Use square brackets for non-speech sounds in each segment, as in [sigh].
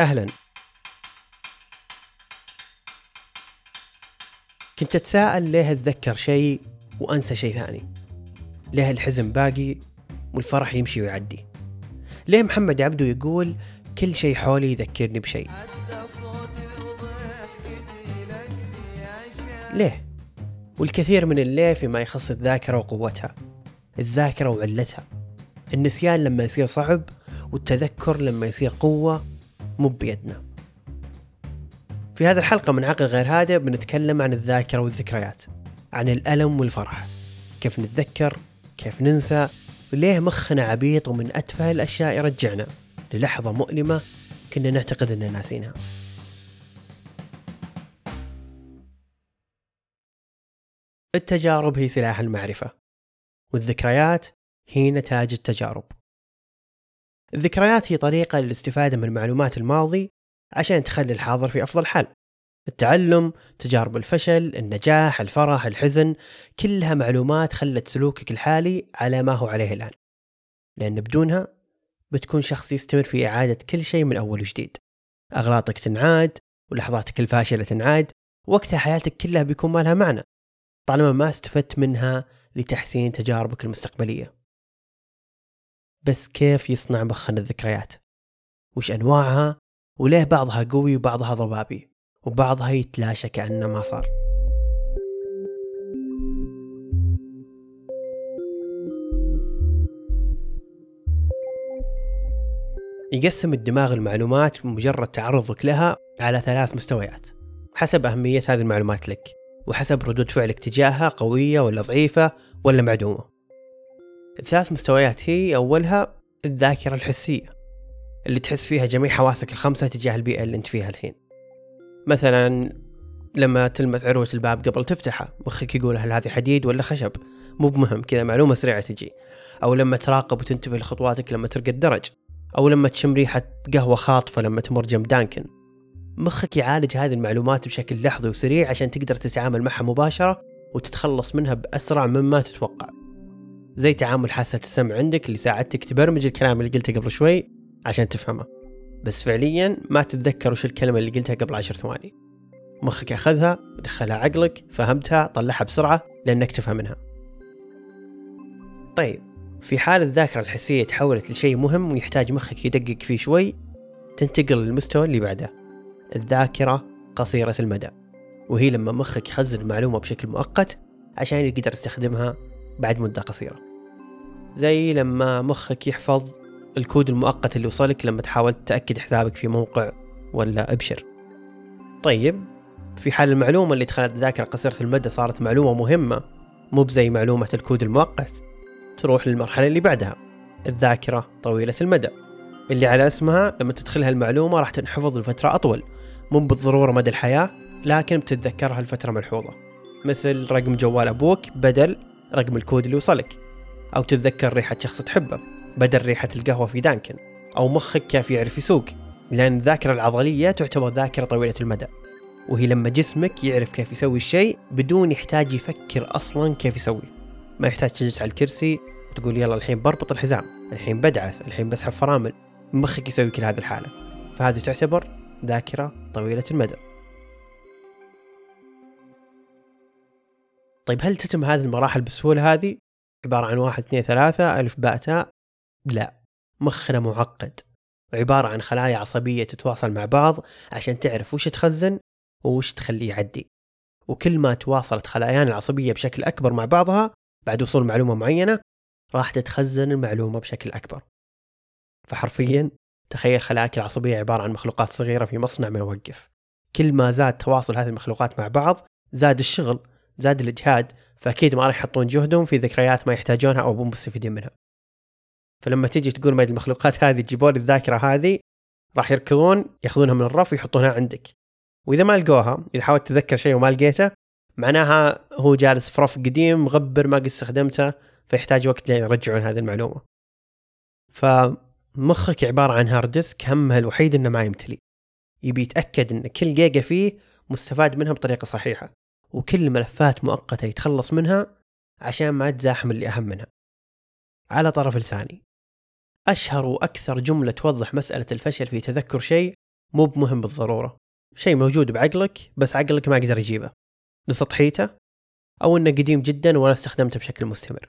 أهلا. كنت أتساءل ليه أتذكر شيء وأنسى شيء ثاني. ليه الحزن باقي والفرح يمشي ويعدي. ليه محمد عبده يقول كل شيء حولي يذكرني بشيء. ليه؟ والكثير من الليه فيما يخص الذاكرة وقوتها الذاكرة وعلتها النسيان لما يصير صعب والتذكر لما يصير قوة مو بيدنا. في هذه الحلقة من عقل غير هادئ بنتكلم عن الذاكرة والذكريات عن الألم والفرح. كيف نتذكر؟ كيف ننسى؟ وليه مخنا عبيط ومن أتفه الأشياء يرجعنا؟ للحظة مؤلمة كنا نعتقد أننا ناسينها. التجارب هي سلاح المعرفة والذكريات هي نتاج التجارب. الذكريات هي طريقة للاستفادة من معلومات الماضي عشان تخلي الحاضر في أفضل حال التعلم، تجارب الفشل، النجاح، الفرح، الحزن، كلها معلومات خلت سلوكك الحالي على ما هو عليه الآن. لأن بدونها بتكون شخص يستمر في إعادة كل شيء من أول وجديد. أغلاطك تنعاد، ولحظاتك الفاشلة تنعاد، وقتها حياتك كلها بيكون ما لها معنى. طالما ما استفدت منها لتحسين تجاربك المستقبلية. بس كيف يصنع مخنا الذكريات؟ وش أنواعها؟ وليه بعضها قوي وبعضها ضبابي؟ وبعضها يتلاشى كأنه ما صار يقسم الدماغ المعلومات بمجرد تعرضك لها على ثلاث مستويات حسب أهمية هذه المعلومات لك وحسب ردود فعلك تجاهها قوية ولا ضعيفة ولا معدومة الثلاث مستويات هي أولها الذاكرة الحسية اللي تحس فيها جميع حواسك الخمسة تجاه البيئة اللي أنت فيها الحين. مثلا لما تلمس عروة الباب قبل تفتحه مخك يقول هل هذه حديد ولا خشب؟ مو بمهم كذا معلومة سريعة تجي. أو لما تراقب وتنتبه لخطواتك لما ترقى الدرج أو لما تشم ريحة قهوة خاطفة لما تمر جنب دانكن. مخك يعالج هذه المعلومات بشكل لحظي وسريع عشان تقدر تتعامل معها مباشرة وتتخلص منها بأسرع مما تتوقع. زي تعامل حاسة السمع عندك اللي ساعدتك تبرمج الكلام اللي قلته قبل شوي عشان تفهمه. بس فعليا ما تتذكر وش الكلمة اللي قلتها قبل عشر ثواني. مخك أخذها ودخلها عقلك فهمتها طلعها بسرعة لأنك تفهم منها. طيب في حال الذاكرة الحسية تحولت لشيء مهم ويحتاج مخك يدقق فيه شوي تنتقل للمستوى اللي بعده. الذاكرة قصيرة المدى وهي لما مخك يخزن المعلومة بشكل مؤقت عشان يقدر يستخدمها بعد مدة قصيرة. زي لما مخك يحفظ الكود المؤقت اللي وصلك لما تحاول تأكد حسابك في موقع ولا أبشر. طيب في حال المعلومة اللي دخلت الذاكرة قصيرة المدى صارت معلومة مهمة مو بزي معلومة الكود المؤقت تروح للمرحلة اللي بعدها الذاكرة طويلة المدى. اللي على اسمها لما تدخلها المعلومة راح تنحفظ لفترة أطول مو بالضرورة مدى الحياة لكن بتتذكرها لفترة ملحوظة. مثل رقم جوال أبوك بدل رقم الكود اللي وصلك. أو تتذكر ريحة شخص تحبه بدل ريحة القهوة في دانكن أو مخك كيف يعرف يسوق لأن الذاكرة العضلية تعتبر ذاكرة طويلة المدى. وهي لما جسمك يعرف كيف يسوي الشيء بدون يحتاج يفكر أصلا كيف يسوي. ما يحتاج تجلس على الكرسي وتقول يلا الحين بربط الحزام الحين بدعس الحين بسحب فرامل مخك يسوي كل هذه الحالة. فهذه تعتبر ذاكرة طويلة المدى. طيب هل تتم هذه المراحل بالسهولة هذه؟ عبارة عن واحد اثنين ثلاثة ألف باء تاء لا مخنا معقد. وعبارة عن خلايا عصبية تتواصل مع بعض عشان تعرف وش تخزن ووش تخليه يعدي. وكل ما تواصلت خلايانا العصبية بشكل أكبر مع بعضها بعد وصول معلومة معينة راح تتخزن المعلومة بشكل أكبر. فحرفيا تخيل خلاياك العصبية عبارة عن مخلوقات صغيرة في مصنع ما يوقف. كل ما زاد تواصل هذه المخلوقات مع بعض زاد الشغل زاد الإجهاد فأكيد ما راح يحطون جهدهم في ذكريات ما يحتاجونها أو مو مستفيدين منها. فلما تيجي تقول ما المخلوقات [laughs] هذه تجيبون الذاكرة هذه راح يركضون ياخذونها من الرف ويحطونها عندك. وإذا ما لقوها إذا حاولت تتذكر شيء وما لقيته معناها هو جالس في رف قديم مغبر ما قد استخدمته فيحتاج وقت لين يرجعون هذه المعلومة. فمخك عبارة عن hard disk همها الوحيد إنه ما يمتلي. يبي يتأكد إن كل جيجا فيه مستفاد منها بطريقة صحيحة. وكل ملفات مؤقتة يتخلص منها عشان ما تزاحم اللي أهم منها. على طرف لساني. أشهر وأكثر جملة توضح مسألة الفشل في تذكر شيء مو بمهم بالضرورة. شيء موجود بعقلك بس عقلك ما قدر يجيبه. لسطحيته أو أنه قديم جدا ولا استخدمته بشكل مستمر.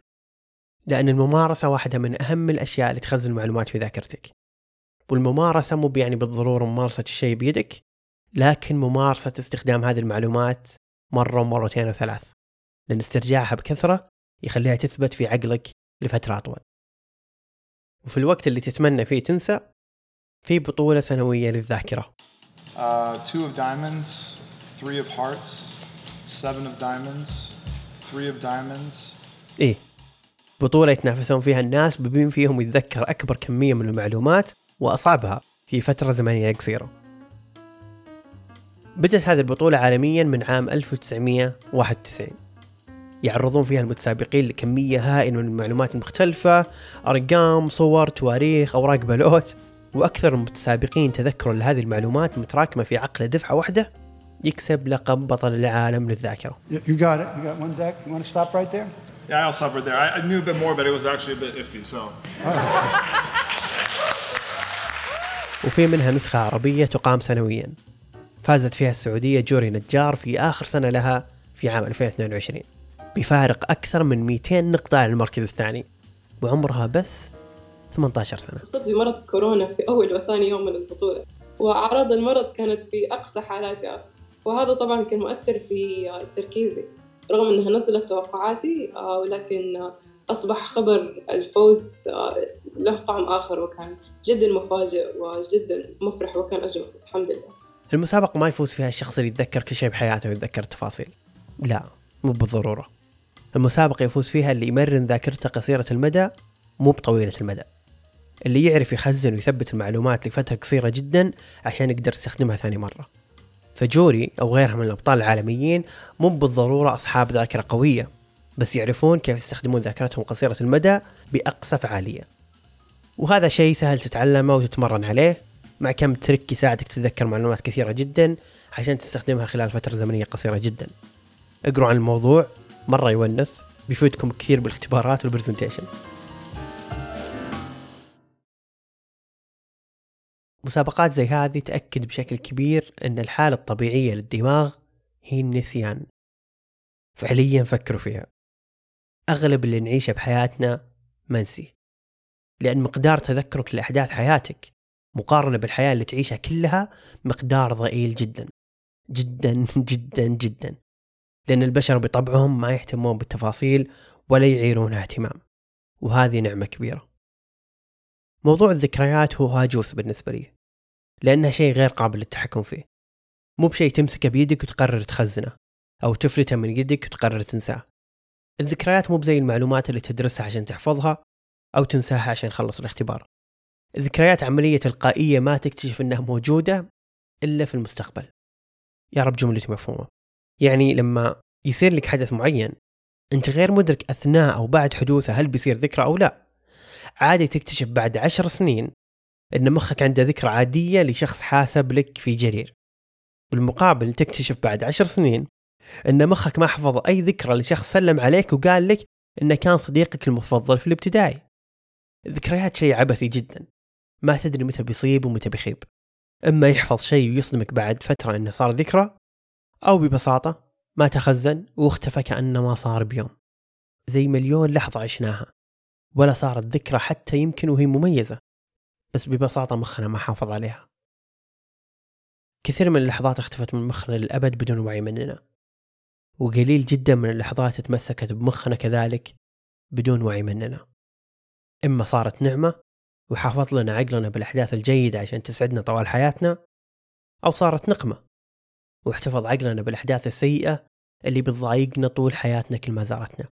لأن الممارسة واحدة من أهم الأشياء اللي تخزن المعلومات في ذاكرتك. والممارسة مو يعني بالضرورة ممارسة الشيء بيدك لكن ممارسة استخدام هذه المعلومات مرة ومرتين وثلاث لأن استرجاعها بكثرة يخليها تثبت في عقلك لفترة أطول. وفي الوقت اللي تتمنى فيه تنسى في بطولة سنوية للذاكرة. Uh, two of diamonds, three of hearts, seven of diamonds, three of diamonds. إيه. بطولة يتنافسون فيها الناس بمين فيهم يتذكر أكبر كمية من المعلومات وأصعبها في فترة زمنية قصيرة. بدأت هذه البطولة عالميا من عام 1991 يعرضون فيها المتسابقين لكمية هائلة من المعلومات المختلفة أرقام صور تواريخ أوراق بلوت وأكثر المتسابقين تذكرا لهذه المعلومات متراكمة في عقله دفعة واحدة يكسب لقب بطل العالم للذاكرة You you got it. You got one deck. You want to stop right there? Yeah, I'll stop right there. I, I knew a bit more, but it was actually a bit iffy. So [laughs] وفي منها نسخة عربية تقام سنويا فازت فيها السعودية جوري نجار في آخر سنة لها في عام 2022 بفارق أكثر من 200 نقطة عن المركز الثاني. وعمرها بس 18 سنة. أصبت بمرض كورونا في أول وثاني يوم من البطولة وأعراض المرض كانت في أقصى حالاتها. وهذا طبعا كان مؤثر في تركيزي. رغم أنها نزلت توقعاتي آه، ولكن آه، أصبح خبر الفوز آه، له طعم آخر وكان جدا مفاجئ وجدا مفرح وكان أجمل. الحمد لله. المسابقة ما يفوز فيها الشخص اللي يتذكر كل شيء بحياته ويتذكر التفاصيل. لا مو بالضرورة. المسابقة يفوز فيها اللي يمرن ذاكرته قصيرة المدى مو بطويلة المدى. اللي يعرف يخزن ويثبت المعلومات لفترة قصيرة جدا عشان يقدر يستخدمها ثاني مرة. فجوري أو غيرها من الأبطال العالميين مو بالضرورة أصحاب ذاكرة قوية بس يعرفون كيف يستخدمون ذاكرتهم قصيرة المدى بأقصى فعالية. وهذا شيء سهل تتعلمه وتتمرن عليه. مع كم ترك يساعدك تتذكر معلومات كثيرة جدا عشان تستخدمها خلال فترة زمنية قصيرة جدا. اقروا عن الموضوع مرة يونس بيفيدكم كثير بالاختبارات والبرزنتيشن مسابقات زي هذه تأكد بشكل كبير أن الحالة الطبيعية للدماغ هي النسيان. فعليا فكروا فيها. أغلب اللي نعيشه بحياتنا منسي. لأن مقدار تذكرك لأحداث حياتك مقارنة بالحياة اللي تعيشها كلها مقدار ضئيل جدا. جدا [laughs] جدا جدا. لأن البشر بطبعهم ما يهتمون بالتفاصيل ولا يعيرونها اهتمام. وهذه نعمة كبيرة. موضوع الذكريات هو هاجوس بالنسبة لي. لأنها شيء غير قابل للتحكم فيه. مو بشيء تمسكه بيدك وتقرر تخزنه أو تفلته من يدك وتقرر تنساه. الذكريات مو بزي المعلومات اللي تدرسها عشان تحفظها أو تنساها عشان تخلص الاختبار. الذكريات عملية تلقائية ما تكتشف أنها موجودة إلا في المستقبل. يا رب جملتي مفهومة. يعني لما يصير لك حدث معين أنت غير مدرك أثناء أو بعد حدوثه هل بيصير ذكرى أو لا. عادي تكتشف بعد عشر سنين أن مخك عنده ذكرى عادية لشخص حاسب لك في جرير. بالمقابل تكتشف بعد عشر سنين أن مخك ما حفظ أي ذكرى لشخص سلم عليك وقال لك أنه كان صديقك المفضل في الابتدائي. الذكريات شيء عبثي جدا. ما تدري متى بيصيب ومتى بيخيب. إما يحفظ شيء ويصدمك بعد فترة إنه صار ذكرى أو ببساطة ما تخزن واختفى كأنه ما صار بيوم. زي مليون لحظة عشناها ولا صارت ذكرى حتى يمكن وهي مميزة بس ببساطة مخنا ما حافظ عليها. كثير من اللحظات اختفت من مخنا للأبد بدون وعي مننا وقليل جدا من اللحظات تمسكت بمخنا كذلك بدون وعي مننا. إما صارت نعمة وحافظ لنا عقلنا بالأحداث الجيدة عشان تسعدنا طوال حياتنا أو صارت نقمة. واحتفظ عقلنا بالأحداث السيئة اللي بتضايقنا طول حياتنا كل ما زارتنا.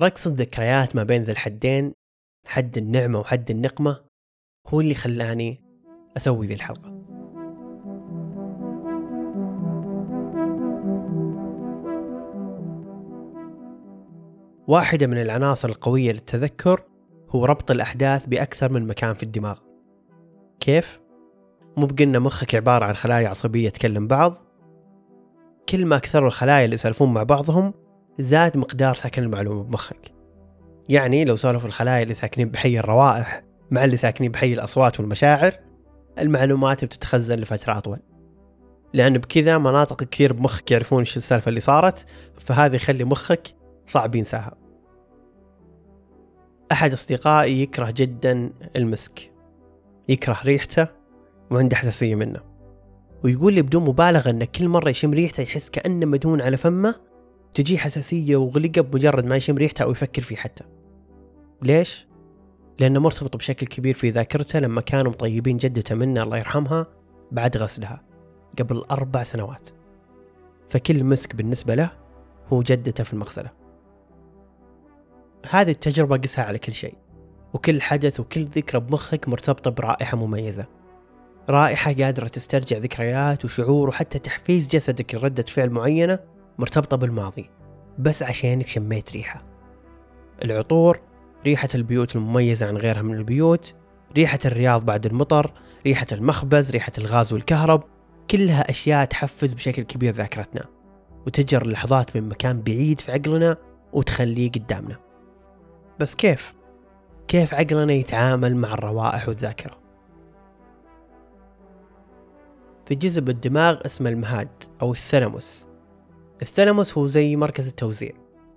رقص الذكريات ما بين ذا الحدين حد النعمة وحد النقمة هو اللي خلاني أسوي ذي الحلقة. واحدة من العناصر القوية للتذكر هو ربط الأحداث بأكثر من مكان في الدماغ. كيف؟ مو بقلنا مخك عبارة عن خلايا عصبية تكلم بعض. كل ما كثروا الخلايا اللي يسولفون مع بعضهم زاد مقدار سكن المعلومة بمخك. يعني لو سولفوا الخلايا اللي ساكنين بحي الروائح مع اللي ساكنين بحي الأصوات والمشاعر المعلومات بتتخزن لفترة أطول. لأن بكذا مناطق كثير بمخك يعرفون إيش السالفة اللي صارت فهذا يخلي مخك صعب ينساها. أحد أصدقائي يكره جدا المسك. يكره ريحته وعنده حساسية منه. ويقول لي بدون مبالغة أن كل مرة يشم ريحته يحس كأنه مدهون على فمه تجي حساسية وغلقة بمجرد ما يشم ريحته أو يفكر فيه حتى. ليش؟ لأنه مرتبط بشكل كبير في ذاكرته لما كانوا مطيبين جدته منه الله يرحمها بعد غسلها قبل أربع سنوات. فكل مسك بالنسبة له هو جدته في المغسلة. هذه التجربة قسها على كل شيء وكل حدث وكل ذكرى بمخك مرتبطة برائحة مميزة. رائحة قادرة تسترجع ذكريات وشعور وحتى تحفيز جسدك لردة فعل معينة مرتبطة بالماضي بس عشانك شميت ريحة. العطور ريحة البيوت المميزة عن غيرها من البيوت ريحة الرياض بعد المطر ريحة المخبز ريحة الغاز والكهرب كلها أشياء تحفز بشكل كبير ذاكرتنا وتجر اللحظات من مكان بعيد في عقلنا وتخليه قدامنا. بس كيف؟ كيف عقلنا يتعامل مع الروائح والذاكرة؟ في جزء بالدماغ اسمه المهاد أو الثلموس الثلموس هو زي مركز التوزيع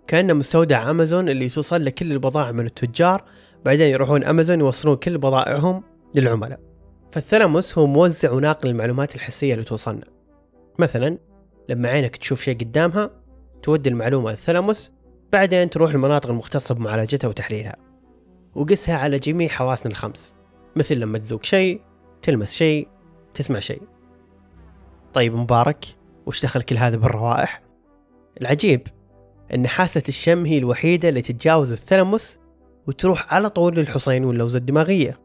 كأنه مستودع أمازون اللي توصل لكل البضائع من التجار بعدين يروحون أمازون يوصلون كل بضائعهم للعملاء فالثلموس هو موزع وناقل المعلومات الحسية اللي توصلنا مثلا لما عينك تشوف شيء قدامها تودي المعلومة للثلموس بعدين تروح المناطق المختصة بمعالجتها وتحليلها وقسها على جميع حواسنا الخمس مثل لما تذوق شيء تلمس شيء تسمع شيء. طيب مبارك وش دخل كل هذا بالروائح؟ العجيب إن حاسة الشم هي الوحيدة اللي تتجاوز الثلموس وتروح على طول للحصين واللوزة الدماغية.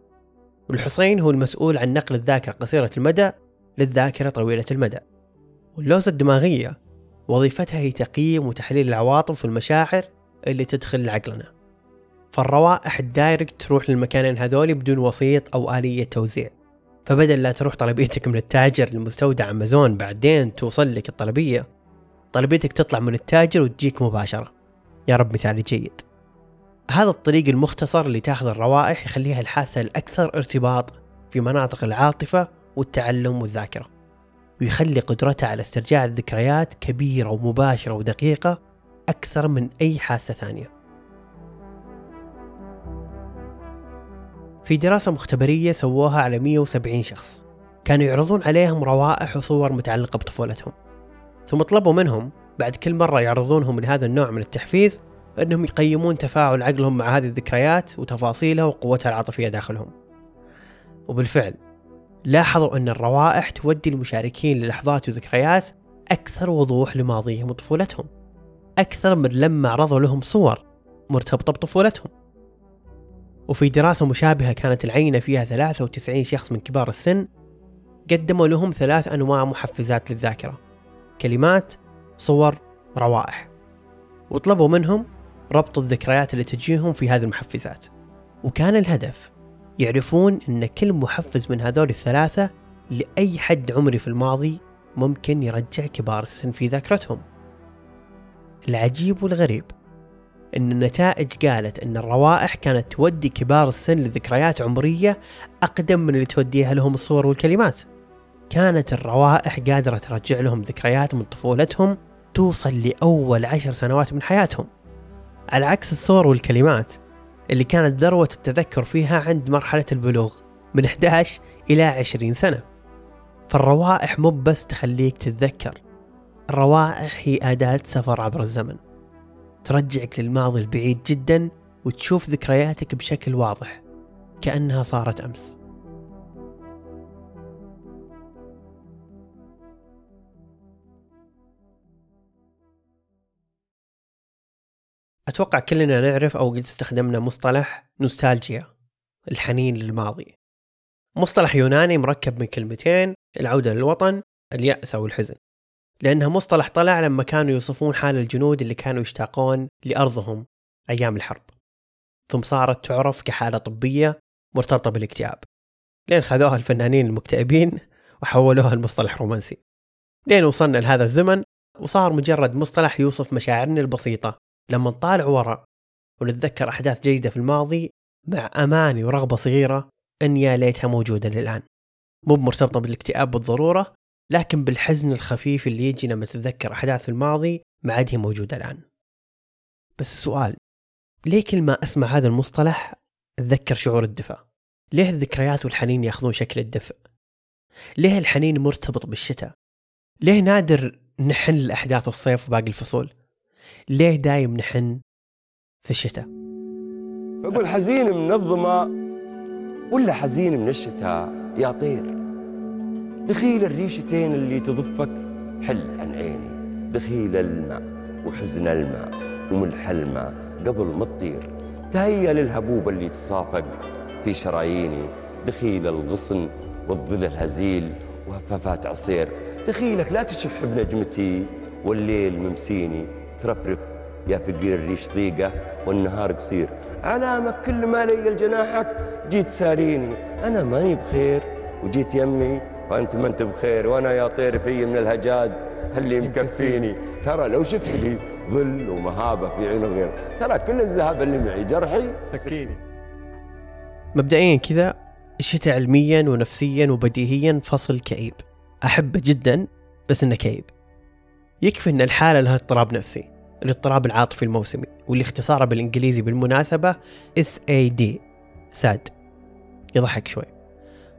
والحصين هو المسؤول عن نقل الذاكرة قصيرة المدى للذاكرة طويلة المدى. واللوزة الدماغية وظيفتها هي تقييم وتحليل العواطف والمشاعر اللي تدخل لعقلنا فالروائح الدايركت تروح للمكانين هذولي بدون وسيط أو آلية توزيع. فبدل لا تروح طلبيتك من التاجر لمستودع أمازون بعدين توصل لك الطلبية طلبيتك تطلع من التاجر وتجيك مباشرة. يا رب مثالي جيد. هذا الطريق المختصر اللي تاخذ الروائح يخليها الحاسة الأكثر ارتباط في مناطق العاطفة والتعلم والذاكرة. ويخلي قدرتها على استرجاع الذكريات كبيرة ومباشرة ودقيقة أكثر من أي حاسة ثانية. في دراسة مختبرية سووها على 170 شخص. كانوا يعرضون عليهم روائح وصور متعلقة بطفولتهم. ثم طلبوا منهم بعد كل مرة يعرضونهم من هذا النوع من التحفيز أنهم يقيمون تفاعل عقلهم مع هذه الذكريات وتفاصيلها وقوتها العاطفية داخلهم. وبالفعل لاحظوا أن الروائح تودي المشاركين للحظات وذكريات أكثر وضوح لماضيهم وطفولتهم أكثر من لما عرضوا لهم صور مرتبطة بطفولتهم. وفي دراسة مشابهة كانت العينة فيها 93 شخص من كبار السن قدموا لهم ثلاث أنواع محفزات للذاكرة كلمات صور روائح. وطلبوا منهم ربط الذكريات اللي تجيهم في هذه المحفزات. وكان الهدف يعرفون أن كل محفز من هذول الثلاثة لأي حد عمري في الماضي ممكن يرجع كبار السن في ذاكرتهم. العجيب والغريب أن النتائج قالت أن الروائح كانت تودي كبار السن لذكريات عمرية أقدم من اللي توديها لهم الصور والكلمات. كانت الروائح قادرة ترجع لهم ذكريات من طفولتهم توصل لأول عشر سنوات من حياتهم. على عكس الصور والكلمات اللي كانت ذروة التذكر فيها عند مرحلة البلوغ من 11 إلى 20 سنة. فالروائح مو بس تخليك تتذكر الروائح هي أداة سفر عبر الزمن. ترجعك للماضي البعيد جدا وتشوف ذكرياتك بشكل واضح كأنها صارت أمس. أتوقع كلنا نعرف أو قد استخدمنا مصطلح نوستالجيا الحنين للماضي. مصطلح يوناني مركب من كلمتين العودة للوطن اليأس أو الحزن. لأنها مصطلح طلع لما كانوا يوصفون حال الجنود اللي كانوا يشتاقون لأرضهم أيام الحرب. ثم صارت تعرف كحالة طبية مرتبطة بالاكتئاب. لين خذوها الفنانين المكتئبين وحولوها لمصطلح رومانسي. لين وصلنا لهذا الزمن وصار مجرد مصطلح يوصف مشاعرنا البسيطة. لما نطالع وراء ونتذكر أحداث جيدة في الماضي مع أماني ورغبة صغيرة أن يا ليتها موجودة للآن. مو مرتبطة بالاكتئاب بالضرورة لكن بالحزن الخفيف اللي يجي لما تتذكر أحداث الماضي ما عاد هي موجودة الآن. بس السؤال ليه كل ما أسمع هذا المصطلح أتذكر شعور الدفء؟ ليه الذكريات والحنين يأخذون شكل الدفء؟ ليه الحنين مرتبط بالشتاء؟ ليه نادر نحن لأحداث الصيف وباقي الفصول؟ ليه دايم نحن في الشتاء؟ بقول حزين من الظما ولا حزين من الشتاء يا طير. دخيل الريشتين اللي تضفك حل عن عيني دخيل الماء وحزن الماء وملح الماء قبل ما تطير. تهيأ للهبوب اللي تصافق في شراييني. دخيل الغصن والظل الهزيل وهفافات عصير. دخيلك لا تشح بنجمتي والليل ممسيني. ترفرف. يا فقير الريش ضيقة والنهار قصير. علامك كل ما لي جناحك جيت ساريني أنا ماني بخير. وجيت يمي وأنت ما أنت بخير. وأنا يا طير في من الهجاد اللي مكفيني. ترى لو شفت لي ظل ومهابة في عين غير ترى كل الذهب اللي معي جرحي. سكيني. مبدئيا كذا الشتاء علميا ونفسيا وبديهيا فصل كئيب. أحبه جدا بس إنه كئيب. يكفي إن الحالة لها اضطراب نفسي. الاضطراب العاطفي الموسمي واللي اختصاره بالإنجليزي بالمناسبة SAD ساد. يضحك شوي.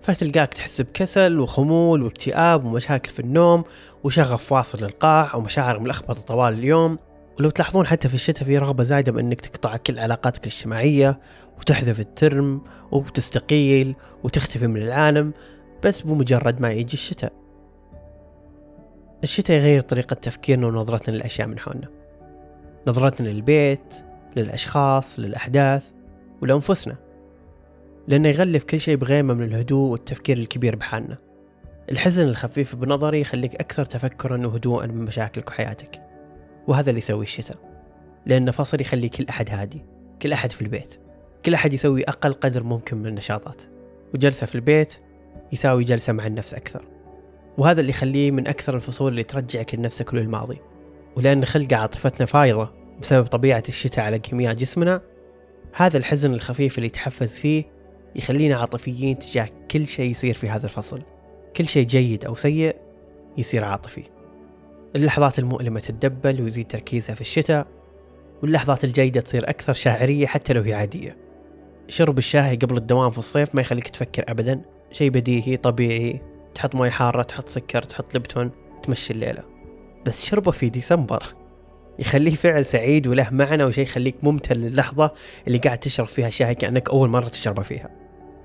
فتلقاك تحس بكسل وخمول واكتئاب ومشاكل في النوم وشغف واصل للقاع ومشاعر ملخبطة طوال اليوم. ولو تلاحظون حتى في الشتاء في رغبة زايدة بأنك تقطع كل علاقاتك الاجتماعية وتحذف الترم وتستقيل وتختفي من العالم بس بمجرد ما يجي الشتاء. الشتاء يغير طريقة تفكيرنا ونظرتنا للأشياء من حولنا. نظرتنا للبيت للأشخاص للأحداث ولأنفسنا. لأنه يغلف كل شيء بغيمة من الهدوء والتفكير الكبير بحالنا. الحزن الخفيف بنظري يخليك أكثر تفكرا وهدوءا من مشاكلك وحياتك. وهذا اللي يسويه الشتاء. لأن فصل يخلي كل أحد هادي كل أحد في البيت. كل أحد يسوي أقل قدر ممكن من النشاطات. وجلسة في البيت يساوي جلسة مع النفس أكثر. وهذا اللي يخليه من أكثر الفصول اللي ترجعك لنفسك للماضي. ولأن خلق عاطفتنا فايضة بسبب طبيعة الشتاء على كيمياء جسمنا هذا الحزن الخفيف اللي يتحفز فيه يخلينا عاطفيين تجاه كل شيء يصير في هذا الفصل. كل شيء جيد أو سيء يصير عاطفي. اللحظات المؤلمة تتدبل ويزيد تركيزها في الشتاء واللحظات الجيدة تصير أكثر شاعرية حتى لو هي عادية. شرب الشاي قبل الدوام في الصيف ما يخليك تفكر أبدا. شيء بديهي طبيعي تحط مي حارة تحط سكر تحط لبتون تمشي الليلة. بس شربه في ديسمبر. يخليه فعل سعيد وله معنى وشيء يخليك ممتن للحظة اللي قاعد تشرب فيها شاي كأنك أول مرة تشربه فيها.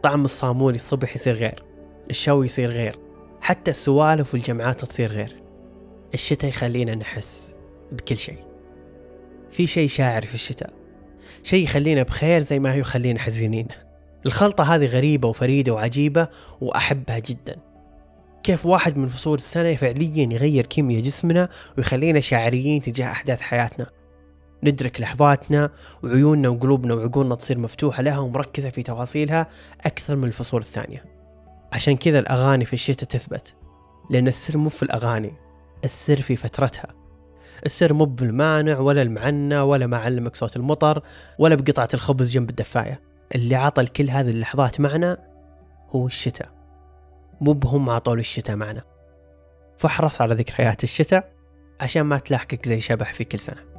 طعم الصامول الصبح يصير غير. الشوي يصير غير. حتى السوالف والجمعات تصير غير. الشتاء يخلينا نحس بكل شيء. في شيء شاعري في الشتاء. شيء يخلينا بخير زي ما هو يخلينا حزينين. الخلطة هذه غريبة وفريدة وعجيبة وأحبها جدا. كيف واحد من فصول السنة فعليا يغير كيمياء جسمنا ويخلينا شاعريين تجاه أحداث حياتنا. ندرك لحظاتنا وعيوننا وقلوبنا وعقولنا تصير مفتوحة لها ومركزة في تفاصيلها أكثر من الفصول الثانية. عشان كذا الأغاني في الشتاء تثبت لأن السر مو في الأغاني السر في فترتها. السر مو بالمانع ولا المعنى ولا ما علمك صوت المطر ولا بقطعة الخبز جنب الدفاية. اللي عطى لكل هذه اللحظات معنى هو الشتاء. مو بهم عطوا الشتاء معنى فاحرص على ذكريات الشتاء عشان ما تلاحقك زي شبح في كل سنة.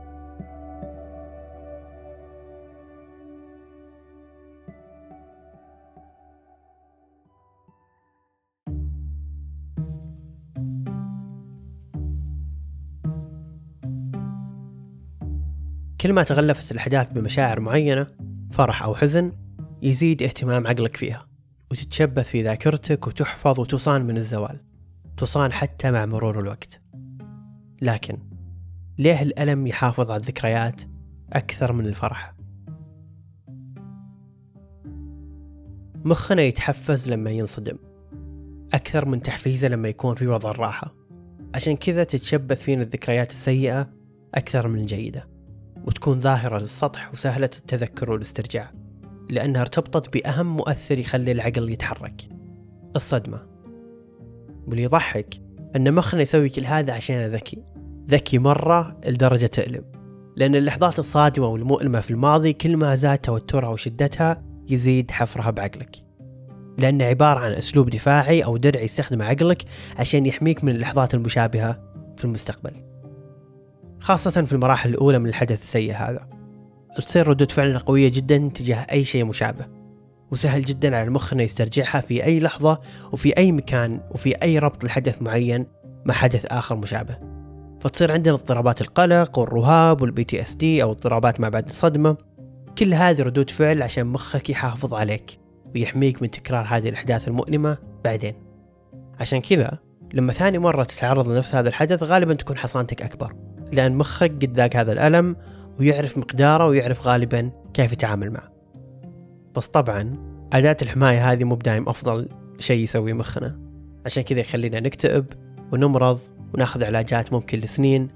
كل ما تغلفت الأحداث بمشاعر معينة فرح أو حزن يزيد اهتمام عقلك فيها. وتتشبث في ذاكرتك وتحفظ وتصان من الزوال. تصان حتى مع مرور الوقت. لكن ليه الألم يحافظ على الذكريات أكثر من الفرح؟ مخنا يتحفز لما ينصدم. أكثر من تحفيزه لما يكون في وضع الراحة. عشان كذا تتشبث فينا الذكريات السيئة أكثر من الجيدة. وتكون ظاهرة للسطح وسهلة التذكر والاسترجاع. لأنها ارتبطت بأهم مؤثر يخلي العقل يتحرك. الصدمة. واللي يضحك أن مخنا يسوي كل هذا عشان ذكي. ذكي مرة لدرجة تألم. لأن اللحظات الصادمة والمؤلمة في الماضي كل ما زاد توترها وشدتها يزيد حفرها بعقلك. لأنه عبارة عن أسلوب دفاعي أو درع يستخدمه عقلك عشان يحميك من اللحظات المشابهة في المستقبل. خاصة في المراحل الأولى من الحدث السيء هذا. تصير ردود فعلنا قوية جدا تجاه أي شيء مشابه وسهل جدا على المخ إنه يسترجعها في أي لحظة وفي أي مكان وفي أي ربط لحدث معين مع حدث آخر مشابه. فتصير عندنا اضطرابات القلق والرهاب وال PTSD أو اضطرابات ما بعد الصدمة. كل هذه ردود فعل عشان مخك يحافظ عليك ويحميك من تكرار هذه الأحداث المؤلمة بعدين. عشان كذا لما ثاني مرة تتعرض لنفس هذا الحدث غالبا تكون حصانتك أكبر لأن مخك قد ذاق هذا الألم ويعرف مقداره ويعرف غالبا كيف يتعامل معه. بس طبعا أداة الحماية هذه مو بدايم أفضل شيء يسويه مخنا. عشان كذا يخلينا نكتئب ونمرض وناخذ علاجات ممكن لسنين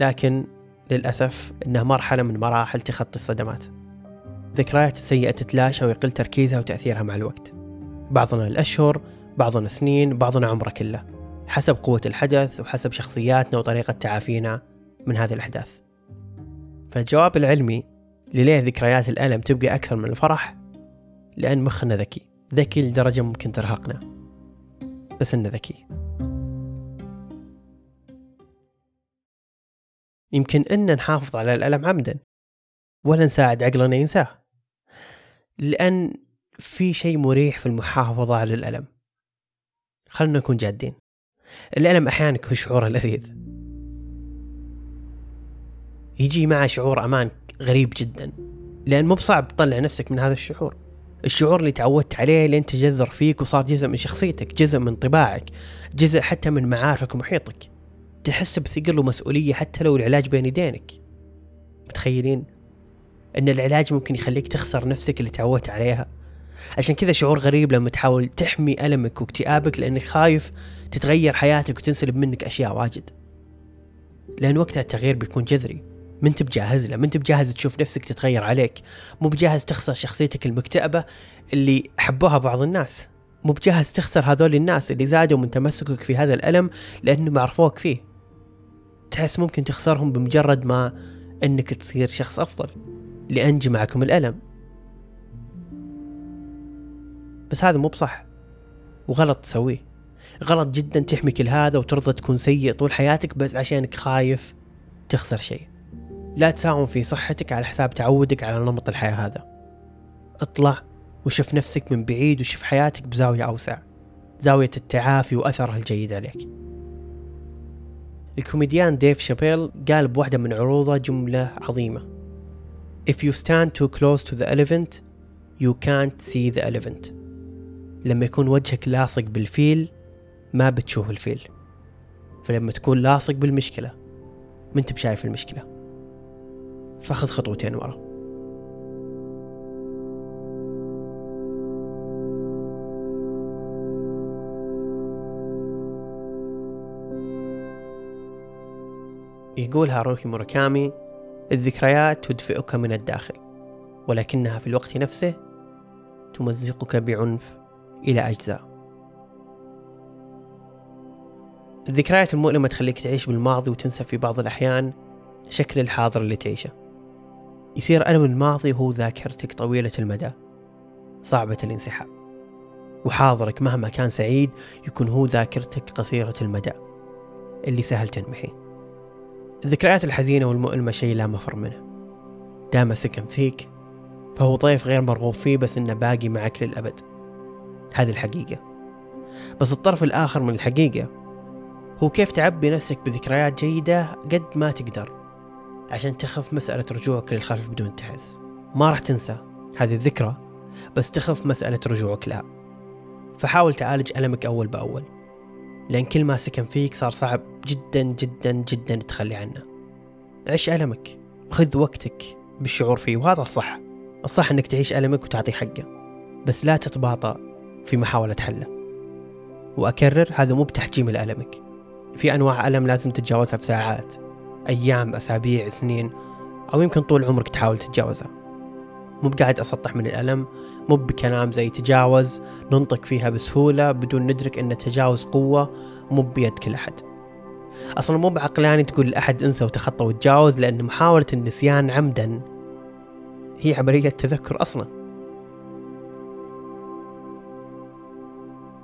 لكن للأسف إنها مرحلة من مراحل تخطي الصدمات. الذكريات السيئة تتلاشى ويقل تركيزها وتأثيرها مع الوقت. بعضنا الأشهر بعضنا سنين بعضنا عمره كله. حسب قوة الحدث وحسب شخصياتنا وطريقة تعافينا من هذه الأحداث. فالجواب العلمي لليه ذكريات الألم تبقى أكثر من الفرح لأن مخنا ذكي. ذكي لدرجة ممكن ترهقنا. بس إنه ذكي. يمكن إن نحافظ على الألم عمدا ولا نساعد عقلنا ينساه. لأن في شيء مريح في المحافظة على الألم. خلنا نكون جادين. الألم أحيانا يكون شعور لذيذ. يجي معه شعور أمان غريب جدا. لأن مو بصعب تطلع نفسك من هذا الشعور. الشعور اللي تعودت عليه لين تجذر فيك وصار جزء من شخصيتك جزء من طباعك جزء حتى من معارفك ومحيطك. تحس بثقل ومسؤولية حتى لو العلاج بين يدينك. متخيلين؟ إن العلاج ممكن يخليك تخسر نفسك اللي تعودت عليها. عشان كذا شعور غريب لما تحاول تحمي ألمك واكتئابك لأنك خايف تتغير حياتك وتنسلب منك أشياء واجد. لأن وقتها التغيير بيكون جذري. ما انت بجاهز له ما انت بجاهز تشوف نفسك تتغير عليك مو بجاهز تخسر شخصيتك المكتئبة اللي حبوها بعض الناس. مو بجاهز تخسر هذول الناس اللي زادوا من تمسكك في هذا الألم لأنهم عرفوك فيه. تحس ممكن تخسرهم بمجرد ما أنك تصير شخص أفضل لأن جمعكم الألم. بس هذا مو بصح وغلط تسويه. غلط جدا تحمي كل هذا وترضى تكون سيء طول حياتك بس عشانك خايف تخسر شيء. لا تساوم في صحتك على حساب تعودك على نمط الحياة هذا. اطلع وشوف نفسك من بعيد وشوف حياتك بزاوية أوسع زاوية التعافي وأثرها الجيد عليك. الكوميديان ديف شابيل قال بواحدة من عروضه جملة عظيمة. If you stand too close to the elephant you can't see the elephant. لما يكون وجهك لاصق بالفيل ما بتشوف الفيل. فلما تكون لاصق بالمشكلة ما أنت بشايف المشكلة. فاخذ خطوتين ورا. يقول هاروكي موراكامي الذكريات تدفئك من الداخل ولكنها في الوقت نفسه تمزقك بعنف إلى أجزاء. الذكريات المؤلمة تخليك تعيش بالماضي وتنسى في بعض الأحيان شكل الحاضر اللي تعيشه. يصير ألم الماضي هو ذاكرتك طويلة المدى صعبة الانسحاب. وحاضرك مهما كان سعيد يكون هو ذاكرتك قصيرة المدى اللي سهل تنمحي الذكريات الحزينة والمؤلمة شيء لا مفر منه. دام سكن فيك فهو ضيف غير مرغوب فيه بس إنه باقي معك للأبد. هذه الحقيقة. بس الطرف الآخر من الحقيقة هو كيف تعبي نفسك بذكريات جيدة قد ما تقدر. عشان تخف مسألة رجوعك للخلف بدون تحس. ما راح تنسى هذه الذكرى بس تخف مسألة رجوعك لها. فحاول تعالج ألمك أول بأول. لأن كل ما سكن فيك صار صعب جدا جدا جدا تخلي عنه. عيش ألمك وخذ وقتك بالشعور فيه وهذا الصح. الصح أنك تعيش ألمك وتعطيه حقه بس لا تتباطأ في محاولة حله. وأكرر هذا مو بتحجيم لألمك في أنواع ألم لازم تتجاوزها في ساعات. أيام أسابيع سنين أو يمكن طول عمرك تحاول تتجاوزها. مو بقاعد أسطح من الألم مو بكلام زي تجاوز ننطق فيها بسهولة بدون ندرك أن تجاوز قوة مو بيد كل أحد. أصلا مو بعقلاني تقول لأحد انسى وتخطى وتجاوز لأن محاولة النسيان عمدا هي عملية تذكر أصلا.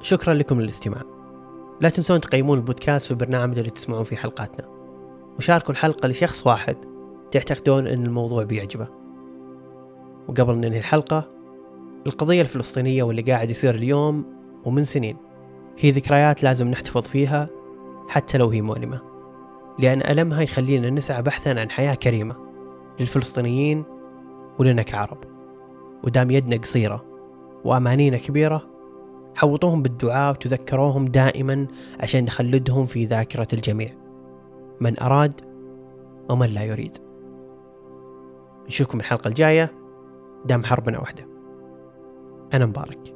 شكرا لكم للاستماع. لا تنسون تقيمون البودكاست في البرنامج اللي تسمعون فيه حلقاتنا. وشاركوا الحلقة لشخص واحد. تعتقدون أن الموضوع بيعجبه. وقبل ننهي الحلقة القضية الفلسطينية واللي قاعد يصير اليوم ومن سنين. هي ذكريات لازم نحتفظ فيها حتى لو هي مؤلمة. لأن ألمها يخلينا نسعى بحثا عن حياة كريمة للفلسطينيين ولنا كعرب. ودام يدنا قصيرة وأمانينا كبيرة حوطوهم بالدعاء وتذكروهم دائما عشان نخلدهم في ذاكرة الجميع. من أراد ومن لا يريد. نشوفكم الحلقة الجاية. دام حربنا وحده. أنا مبارك.